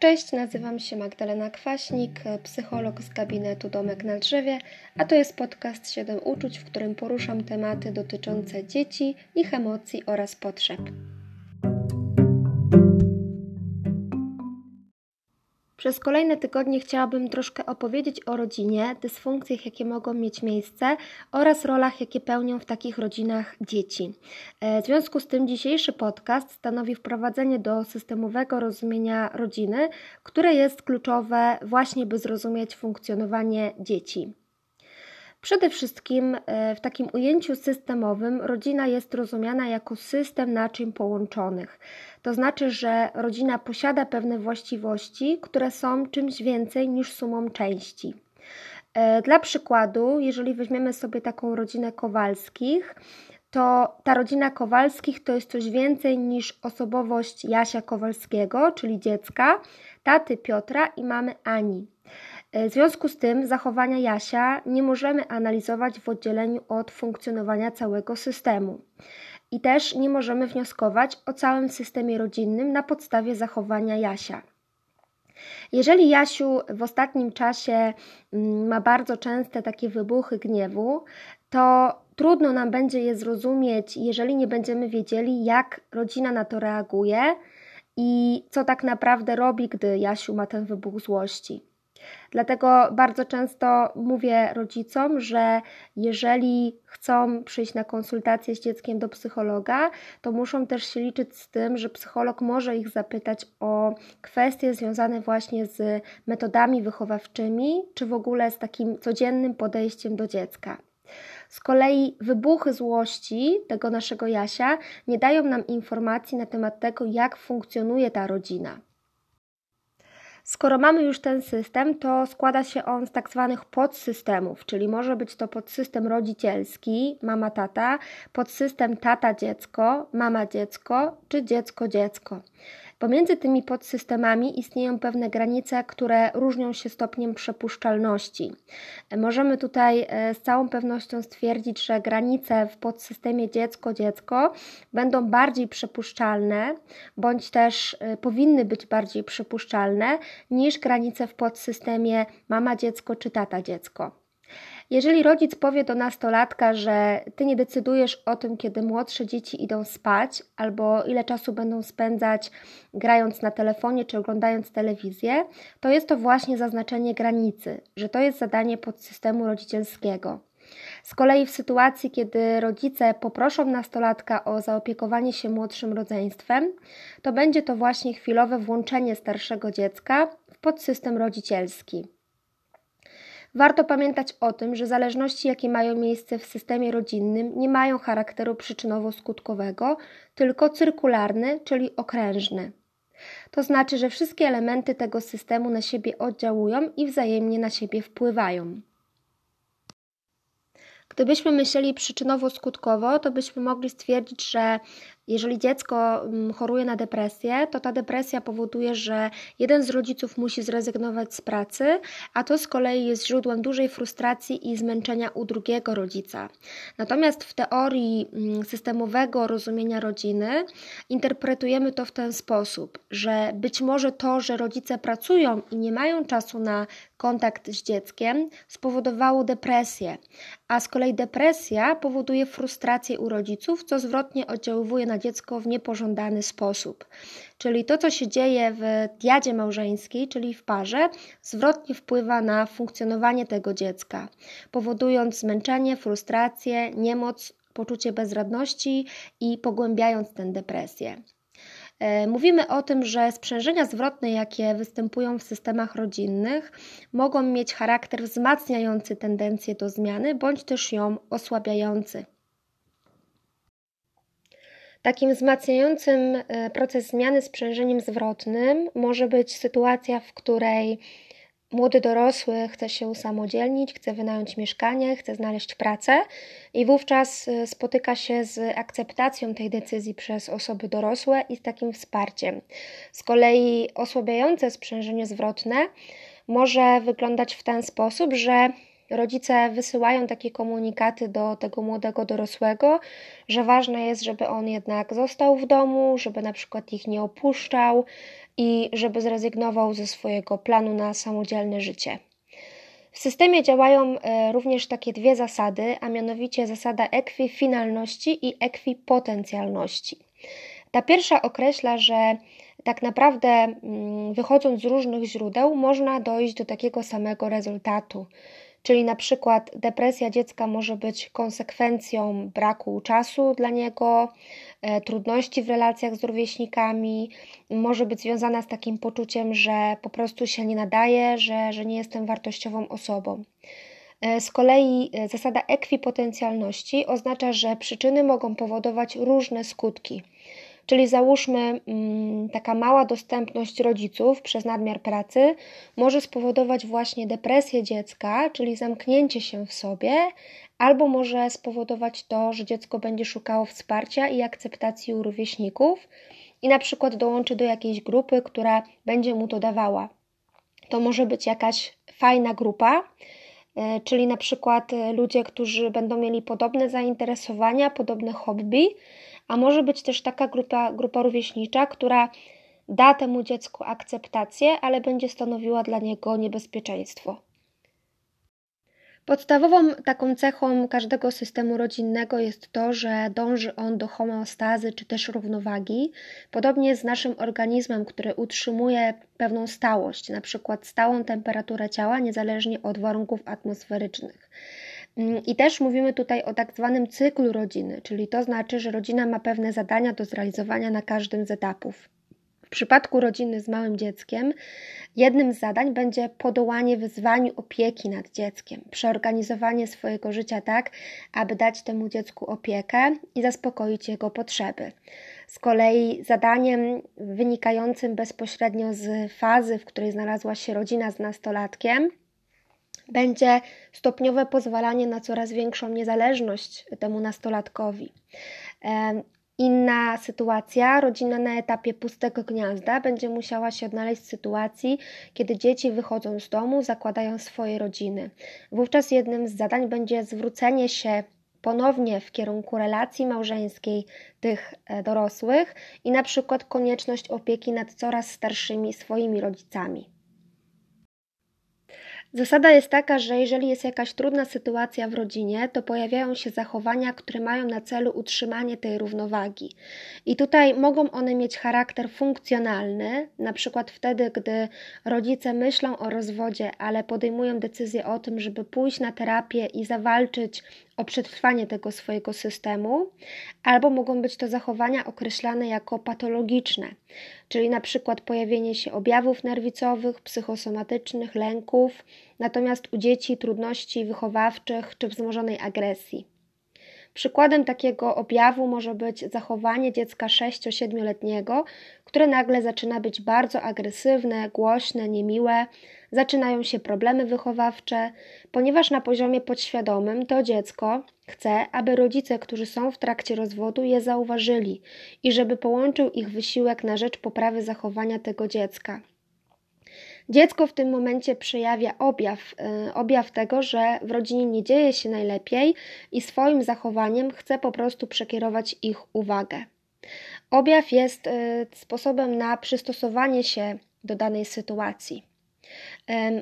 Cześć, nazywam się Magdalena Kwaśnik, psycholog z gabinetu Domek na Drzewie, a to jest podcast 7 uczuć, w którym poruszam tematy dotyczące dzieci, ich emocji oraz potrzeb. Przez kolejne tygodnie chciałabym troszkę opowiedzieć o rodzinie, dysfunkcjach, jakie mogą mieć miejsce oraz rolach, jakie pełnią w takich rodzinach dzieci. E, w związku z tym dzisiejszy podcast stanowi wprowadzenie do systemowego rozumienia rodziny, które jest kluczowe właśnie, by zrozumieć funkcjonowanie dzieci. Przede wszystkim e, w takim ujęciu systemowym rodzina jest rozumiana jako system naczyń połączonych. To znaczy, że rodzina posiada pewne właściwości, które są czymś więcej niż sumą części. E, dla przykładu, jeżeli weźmiemy sobie taką rodzinę Kowalskich, to ta rodzina Kowalskich to jest coś więcej niż osobowość Jasia Kowalskiego, czyli dziecka, taty Piotra i mamy Ani. E, w związku z tym zachowania Jasia nie możemy analizować w oddzieleniu od funkcjonowania całego systemu. I też nie możemy wnioskować o całym systemie rodzinnym na podstawie zachowania Jasia. Jeżeli Jasiu w ostatnim czasie mm, ma bardzo częste takie wybuchy gniewu, to trudno nam będzie je zrozumieć, jeżeli nie będziemy wiedzieli, jak rodzina na to reaguje i co tak naprawdę robi, gdy Jasiu ma ten wybuch złości. Dlatego bardzo często mówię rodzicom, że jeżeli chcą przyjść na konsultację z dzieckiem do psychologa, to muszą też się liczyć z tym, że psycholog może ich zapytać o kwestie związane właśnie z metodami wychowawczymi, czy w ogóle z takim codziennym podejściem do dziecka. Z kolei wybuchy złości tego naszego Jasia nie dają nam informacji na temat tego, jak funkcjonuje ta rodzina. Skoro mamy już ten system, to składa się on z tak zwanych podsystemów, czyli może być to podsystem rodzicielski, mama-tata, podsystem tata-dziecko, mama-dziecko czy dziecko-dziecko. Pomiędzy tymi podsystemami istnieją pewne granice, które różnią się stopniem przepuszczalności. Możemy tutaj e, z całą pewnością stwierdzić, że granice w podsystemie dziecko-dziecko będą bardziej przepuszczalne, bądź też e, powinny być bardziej przepuszczalne niż granice w podsystemie mama-dziecko czy tata-dziecko. Jeżeli rodzic powie do nastolatka, że ty nie decydujesz o tym, kiedy młodsze dzieci idą spać, albo ile czasu będą spędzać grając na telefonie czy oglądając telewizję, to jest to właśnie zaznaczenie granicy, że to jest zadanie podsystemu rodzicielskiego. Z kolei w sytuacji, kiedy rodzice poproszą nastolatka o zaopiekowanie się młodszym rodzeństwem, to będzie to właśnie chwilowe włączenie starszego dziecka w podsystem rodzicielski. Warto pamiętać o tym, że zależności, jakie mają miejsce w systemie rodzinnym, nie mają charakteru przyczynowo-skutkowego, tylko cyrkularny, czyli okrężny. To znaczy, że wszystkie elementy tego systemu na siebie oddziałują i wzajemnie na siebie wpływają. Gdybyśmy myśleli przyczynowo-skutkowo, to byśmy mogli stwierdzić, że jeżeli dziecko mm, choruje na depresję, to ta depresja powoduje, że jeden z rodziców musi zrezygnować z pracy, a to z kolei jest źródłem dużej frustracji i zmęczenia u drugiego rodzica. Natomiast w teorii mm, systemowego rozumienia rodziny interpretujemy to w ten sposób, że być może to, że rodzice pracują i nie mają czasu na kontakt z dzieckiem, spowodowało depresję, a z kolei depresja powoduje frustrację u rodziców, co zwrotnie oddziałuje na dziecko w niepożądany sposób. Czyli to, co się dzieje w diadzie małżeńskiej, czyli w parze, zwrotnie wpływa na funkcjonowanie tego dziecka, powodując zmęczenie, frustrację, niemoc, poczucie bezradności i pogłębiając tę depresję. E, mówimy o tym, że sprzężenia zwrotne, jakie występują w systemach rodzinnych, mogą mieć charakter wzmacniający tendencję do zmiany bądź też ją osłabiający. Takim wzmacniającym e, proces zmiany sprzężeniem zwrotnym może być sytuacja, w której młody dorosły chce się usamodzielnić, chce wynająć mieszkanie, chce znaleźć pracę i wówczas e, spotyka się z akceptacją tej decyzji przez osoby dorosłe i z takim wsparciem. Z kolei osłabiające sprzężenie zwrotne może wyglądać w ten sposób, że rodzice wysyłają takie komunikaty do tego młodego dorosłego, że ważne jest, żeby on jednak został w domu, żeby na przykład ich nie opuszczał, i żeby zrezygnował ze swojego planu na samodzielne życie. W systemie działają e, również takie dwie zasady, a mianowicie zasada ekwifinalności i ekwipotencjalności. Ta pierwsza określa, że tak naprawdę mm, wychodząc z różnych źródeł można dojść do takiego samego rezultatu. Czyli na przykład depresja dziecka może być konsekwencją braku czasu dla niego, e, trudności w relacjach z rówieśnikami, może być związana z takim poczuciem, że po prostu się nie nadaje, że, że nie jestem wartościową osobą. E, z kolei e, zasada ekwipotencjalności oznacza, że przyczyny mogą powodować różne skutki. Czyli załóżmy, mm, taka mała dostępność rodziców przez nadmiar pracy może spowodować właśnie depresję dziecka, czyli zamknięcie się w sobie, albo może spowodować to, że dziecko będzie szukało wsparcia i akceptacji u rówieśników i na przykład dołączy do jakiejś grupy, która będzie mu to dawała. To może być jakaś fajna grupa, e, czyli na przykład e, ludzie, którzy będą mieli podobne zainteresowania, podobne hobby, a może być też taka grupa, grupa rówieśnicza, która da temu dziecku akceptację, ale będzie stanowiła dla niego niebezpieczeństwo. Podstawową taką cechą każdego systemu rodzinnego jest to, że dąży on do homeostazy czy też równowagi, podobnie z naszym organizmem, który utrzymuje pewną stałość, na przykład stałą temperaturę ciała niezależnie od warunków atmosferycznych. Mm, I też mówimy tutaj o tak zwanym cyklu rodziny, czyli to znaczy, że rodzina ma pewne zadania do zrealizowania na każdym z etapów. W przypadku rodziny z małym dzieckiem, jednym z zadań będzie podołanie wyzwaniu opieki nad dzieckiem, przeorganizowanie swojego życia tak, aby dać temu dziecku opiekę i zaspokoić jego potrzeby. Z kolei zadaniem wynikającym bezpośrednio z fazy, w której znalazła się rodzina z nastolatkiem, będzie stopniowe pozwalanie na coraz większą niezależność temu nastolatkowi. Inna sytuacja, rodzina na etapie pustego gniazda będzie musiała się odnaleźć w sytuacji, kiedy dzieci wychodzą z domu, zakładają swoje rodziny. Wówczas jednym z zadań będzie zwrócenie się ponownie w kierunku relacji małżeńskiej tych e, dorosłych i na przykład konieczność opieki nad coraz starszymi swoimi rodzicami. Zasada jest taka, że jeżeli jest jakaś trudna sytuacja w rodzinie, to pojawiają się zachowania, które mają na celu utrzymanie tej równowagi. I tutaj mogą one mieć charakter funkcjonalny, na przykład wtedy, gdy rodzice myślą o rozwodzie, ale podejmują decyzję o tym, żeby pójść na terapię i zawalczyć o przetrwanie tego swojego systemu, albo mogą być to zachowania określane jako patologiczne, czyli na przykład pojawienie się objawów nerwicowych, psychosomatycznych, lęków, natomiast u dzieci trudności wychowawczych czy wzmożonej agresji. Przykładem takiego objawu może być zachowanie dziecka 6-7-letniego, które nagle zaczyna być bardzo agresywne, głośne, niemiłe, zaczynają się problemy wychowawcze, ponieważ na poziomie podświadomym to dziecko chce, aby rodzice, którzy są w trakcie rozwodu, je zauważyli i żeby połączył ich wysiłek na rzecz poprawy zachowania tego dziecka. Dziecko w tym momencie przejawia objaw, y, objaw tego, że w rodzinie nie dzieje się najlepiej i swoim zachowaniem chce po prostu przekierować ich uwagę. Objaw jest y, sposobem na przystosowanie się do danej sytuacji.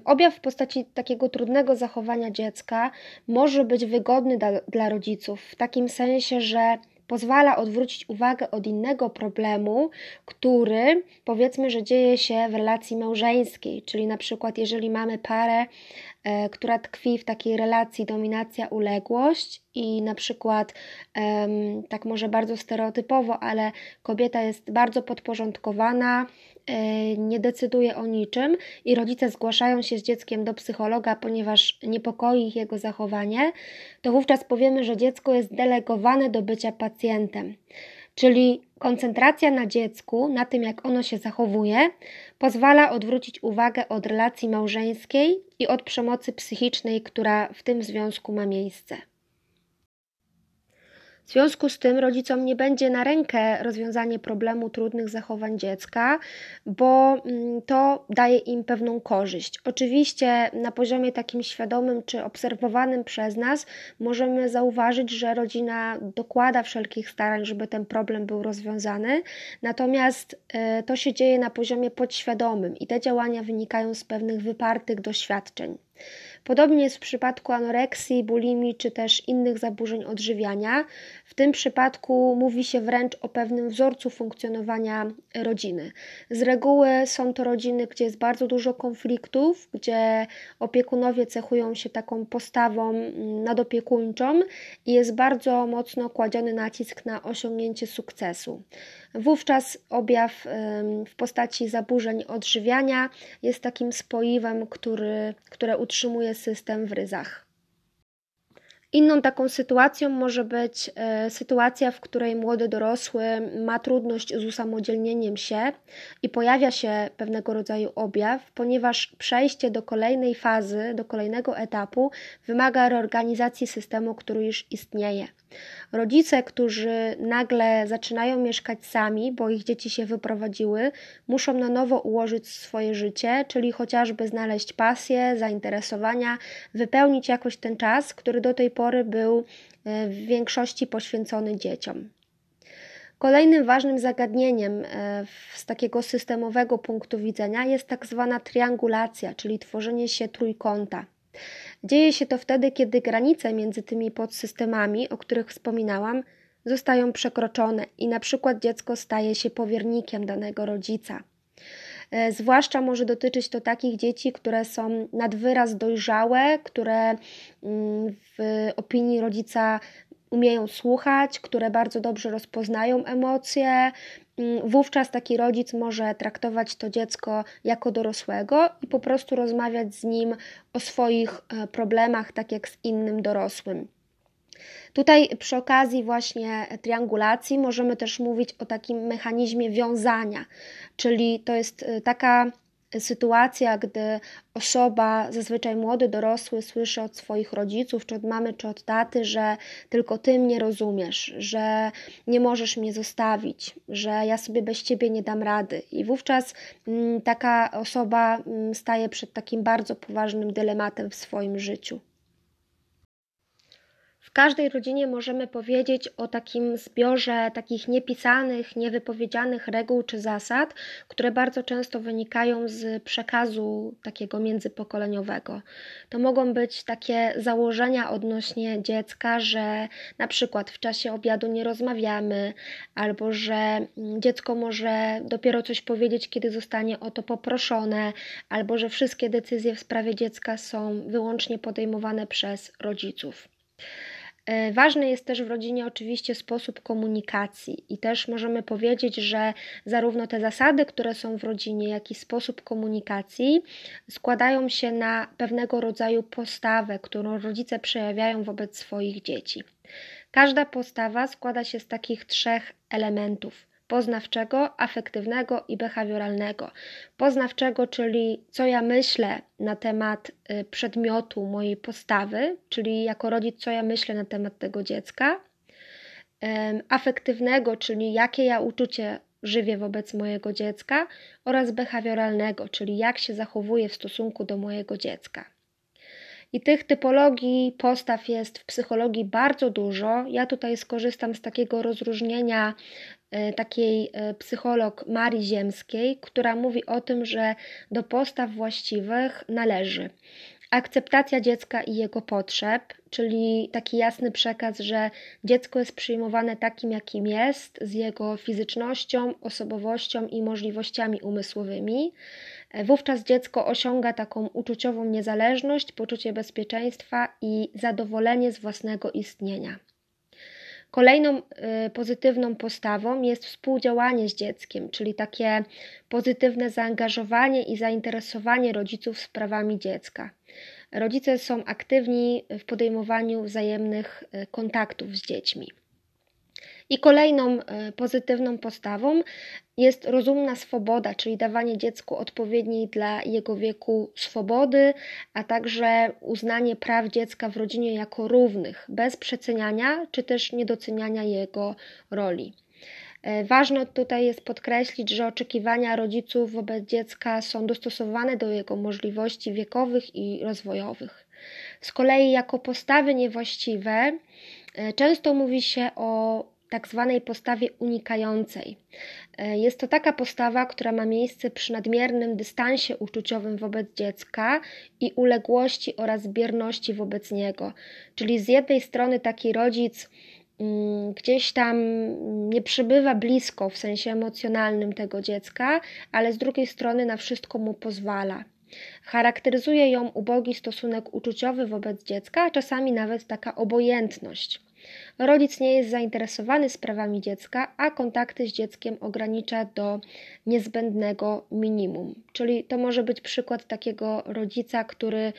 Objaw w postaci takiego trudnego zachowania dziecka może być wygodny dla, dla rodziców, w takim sensie, że pozwala odwrócić uwagę od innego problemu, który powiedzmy, że dzieje się w relacji małżeńskiej, czyli na przykład jeżeli mamy parę, e, która tkwi w takiej relacji dominacja-uległość i na przykład, tak może bardzo stereotypowo, ale kobieta jest bardzo podporządkowana, E, nie decyduje o niczym i rodzice zgłaszają się z dzieckiem do psychologa, ponieważ niepokoi ich jego zachowanie, to wówczas powiemy, że dziecko jest delegowane do bycia pacjentem. Czyli koncentracja na dziecku, na tym jak ono się zachowuje, pozwala odwrócić uwagę od relacji małżeńskiej i od przemocy psychicznej, która w tym związku ma miejsce. W związku z tym rodzicom nie będzie na rękę rozwiązanie problemu trudnych zachowań dziecka, bo mm, to daje im pewną korzyść. Oczywiście na poziomie takim świadomym czy obserwowanym przez nas możemy zauważyć, że rodzina dokłada wszelkich starań, żeby ten problem był rozwiązany, natomiast e, to się dzieje na poziomie podświadomym i te działania wynikają z pewnych wypartych doświadczeń. Podobnie jest w przypadku anoreksji, bulimii czy też innych zaburzeń odżywiania. W tym przypadku mówi się wręcz o pewnym wzorcu funkcjonowania rodziny. Z reguły są to rodziny, gdzie jest bardzo dużo konfliktów, gdzie opiekunowie cechują się taką postawą nadopiekuńczą i jest bardzo mocno kładziony nacisk na osiągnięcie sukcesu. Wówczas objaw w postaci zaburzeń odżywiania jest takim spoiwem, który, które utrzymuje system w ryzach. Inną taką sytuacją może być e, sytuacja, w której młody dorosły ma trudność z usamodzielnieniem się i pojawia się pewnego rodzaju objaw, ponieważ przejście do kolejnej fazy, do kolejnego etapu wymaga reorganizacji systemu, który już istnieje. Rodzice, którzy nagle zaczynają mieszkać sami, bo ich dzieci się wyprowadziły, muszą na nowo ułożyć swoje życie, czyli chociażby znaleźć pasję, zainteresowania, wypełnić jakoś ten czas, który do tej pory był e, w większości poświęcony dzieciom. Kolejnym ważnym zagadnieniem e, z takiego systemowego punktu widzenia jest tak zwana triangulacja, czyli tworzenie się trójkąta. Dzieje się to wtedy, kiedy granice między tymi podsystemami, o których wspominałam, zostają przekroczone i na przykład dziecko staje się powiernikiem danego rodzica. E, zwłaszcza może dotyczyć to takich dzieci, które są nad wyraz dojrzałe, które mm, w opinii rodzica umieją słuchać, które bardzo dobrze rozpoznają emocje, wówczas taki rodzic może traktować to dziecko jako dorosłego i po prostu rozmawiać z nim o swoich e, problemach, tak jak z innym dorosłym. Tutaj przy okazji właśnie triangulacji możemy też mówić o takim mechanizmie wiązania, czyli to jest e, taka sytuacja, gdy osoba, zazwyczaj młody, dorosły, słyszy od swoich rodziców, czy od mamy, czy od taty, że tylko ty mnie rozumiesz, że nie możesz mnie zostawić, że ja sobie bez ciebie nie dam rady. I wówczas m, taka osoba m, staje przed takim bardzo poważnym dylematem w swoim życiu każdej rodzinie możemy powiedzieć o takim zbiorze takich niepisanych, niewypowiedzianych reguł czy zasad, które bardzo często wynikają z przekazu takiego międzypokoleniowego. To mogą być takie założenia odnośnie dziecka, że na przykład w czasie obiadu nie rozmawiamy, albo że dziecko może dopiero coś powiedzieć, kiedy zostanie o to poproszone, albo że wszystkie decyzje w sprawie dziecka są wyłącznie podejmowane przez rodziców. E, ważny jest też w rodzinie oczywiście sposób komunikacji i też możemy powiedzieć, że zarówno te zasady, które są w rodzinie, jak i sposób komunikacji składają się na pewnego rodzaju postawę, którą rodzice przejawiają wobec swoich dzieci. Każda postawa składa się z takich trzech elementów poznawczego, afektywnego i behawioralnego. Poznawczego, czyli co ja myślę na temat y, przedmiotu mojej postawy, czyli jako rodzic, co ja myślę na temat tego dziecka. Afektywnego, czyli jakie ja uczucie żywię wobec mojego dziecka, oraz behawioralnego, czyli jak się zachowuję w stosunku do mojego dziecka. I tych typologii postaw jest w psychologii bardzo dużo. Ja tutaj skorzystam z takiego rozróżnienia takiej e, psycholog Marii Ziemskiej, która mówi o tym, że do postaw właściwych należy akceptacja dziecka i jego potrzeb, czyli taki jasny przekaz, że dziecko jest przyjmowane takim, jakim jest, z jego fizycznością, osobowością i możliwościami umysłowymi. E, wówczas dziecko osiąga taką uczuciową niezależność, poczucie bezpieczeństwa i zadowolenie z własnego istnienia. Kolejną y, pozytywną postawą jest współdziałanie z dzieckiem, czyli takie pozytywne zaangażowanie i zainteresowanie rodziców sprawami dziecka. Rodzice są aktywni w podejmowaniu wzajemnych y, kontaktów z dziećmi. I kolejną e, pozytywną postawą jest rozumna swoboda, czyli dawanie dziecku odpowiedniej dla jego wieku swobody, a także uznanie praw dziecka w rodzinie jako równych, bez przeceniania czy też niedoceniania jego roli. E, ważne tutaj jest podkreślić, że oczekiwania rodziców wobec dziecka są dostosowane do jego możliwości wiekowych i rozwojowych. Z kolei, jako postawy niewłaściwe, e, często mówi się o tak zwanej postawie unikającej. E, jest to taka postawa, która ma miejsce przy nadmiernym dystansie uczuciowym wobec dziecka i uległości oraz bierności wobec niego. Czyli z jednej strony taki rodzic mm, gdzieś tam nie przybywa blisko w sensie emocjonalnym tego dziecka, ale z drugiej strony na wszystko mu pozwala. Charakteryzuje ją ubogi stosunek uczuciowy wobec dziecka, a czasami nawet taka obojętność. Rodzic nie jest zainteresowany sprawami dziecka, a kontakty z dzieckiem ogranicza do niezbędnego minimum. Czyli to może być przykład takiego rodzica, który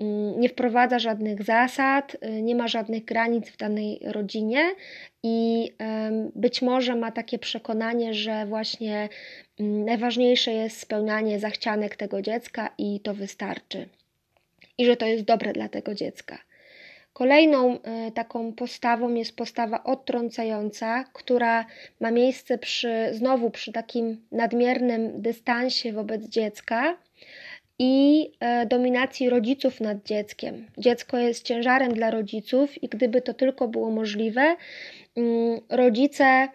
mm, nie wprowadza żadnych zasad, y, nie ma żadnych granic w danej rodzinie i być może ma takie przekonanie, że właśnie mm, najważniejsze jest spełnianie zachcianek tego dziecka i to wystarczy. I że to jest dobre dla tego dziecka. Kolejną e, taką postawą jest postawa odtrącająca, która ma miejsce przy, znowu przy takim nadmiernym dystansie wobec dziecka i e, dominacji rodziców nad dzieckiem. Dziecko jest ciężarem dla rodziców i gdyby to tylko było możliwe, mm, rodzice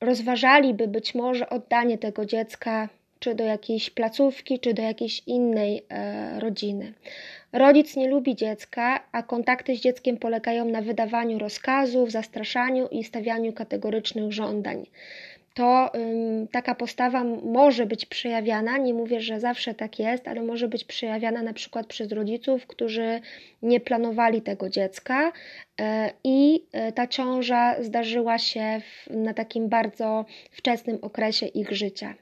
rozważaliby być może oddanie tego dziecka czy do jakiejś placówki, czy do jakiejś innej e, rodziny. Rodzic nie lubi dziecka, a kontakty z dzieckiem polegają na wydawaniu rozkazów, zastraszaniu i stawianiu kategorycznych żądań. To ym, taka postawa może być przejawiana, nie mówię, że zawsze tak jest, ale może być przejawiana na przykład przez rodziców, którzy nie planowali tego dziecka yy, i yy, ta ciąża zdarzyła się w, na takim bardzo wczesnym okresie ich życia.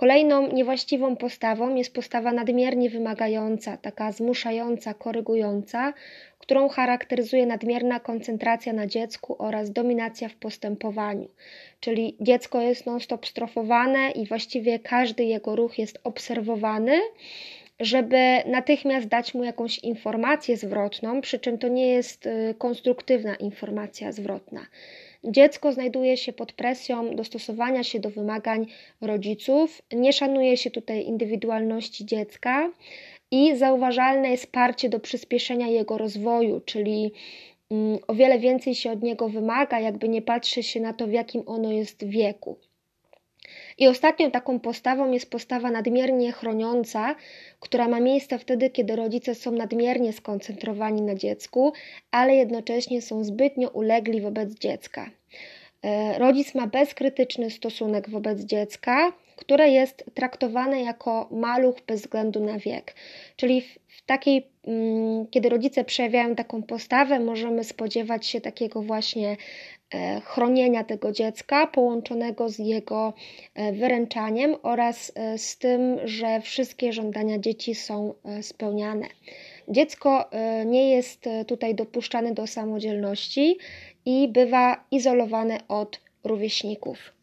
Kolejną niewłaściwą postawą jest postawa nadmiernie wymagająca, taka zmuszająca, korygująca, którą charakteryzuje nadmierna koncentracja na dziecku oraz dominacja w postępowaniu. Czyli dziecko jest non-stop strofowane i właściwie każdy jego ruch jest obserwowany żeby natychmiast dać mu jakąś informację zwrotną, przy czym to nie jest y, konstruktywna informacja zwrotna. Dziecko znajduje się pod presją dostosowania się do wymagań rodziców, nie szanuje się tutaj indywidualności dziecka i zauważalne jest wsparcie do przyspieszenia jego rozwoju, czyli mm, o wiele więcej się od niego wymaga, jakby nie patrzy się na to, w jakim ono jest wieku. I ostatnią taką postawą jest postawa nadmiernie chroniąca, która ma miejsce wtedy, kiedy rodzice są nadmiernie skoncentrowani na dziecku, ale jednocześnie są zbytnio ulegli wobec dziecka. E, rodzic ma bezkrytyczny stosunek wobec dziecka, które jest traktowane jako maluch bez względu na wiek. Czyli w takiej, kiedy rodzice przejawiają taką postawę, możemy spodziewać się takiego właśnie E, chronienia tego dziecka połączonego z jego e, wyręczaniem oraz e, z tym, że wszystkie żądania dzieci są spełniane. Dziecko nie jest tutaj dopuszczane do samodzielności i bywa izolowane od rówieśników.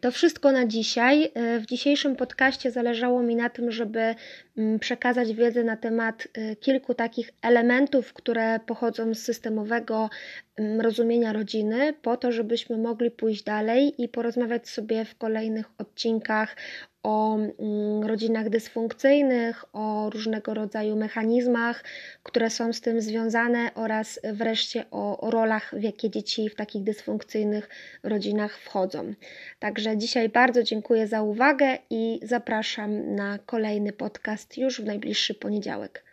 To wszystko na dzisiaj. W dzisiejszym podcaście zależało mi na tym, żeby mm, przekazać wiedzę na temat y, kilku takich elementów, które pochodzą z systemowego mm, rozumienia rodziny, po to, żebyśmy mogli pójść dalej i porozmawiać sobie w kolejnych odcinkach o mm, rodzinach dysfunkcyjnych, o różnego rodzaju mechanizmach, które są z tym związane oraz wreszcie o rolach, w jakie dzieci w takich dysfunkcyjnych rodzinach wchodzą. Także dzisiaj bardzo dziękuję za uwagę i zapraszam na kolejny podcast już w najbliższy poniedziałek.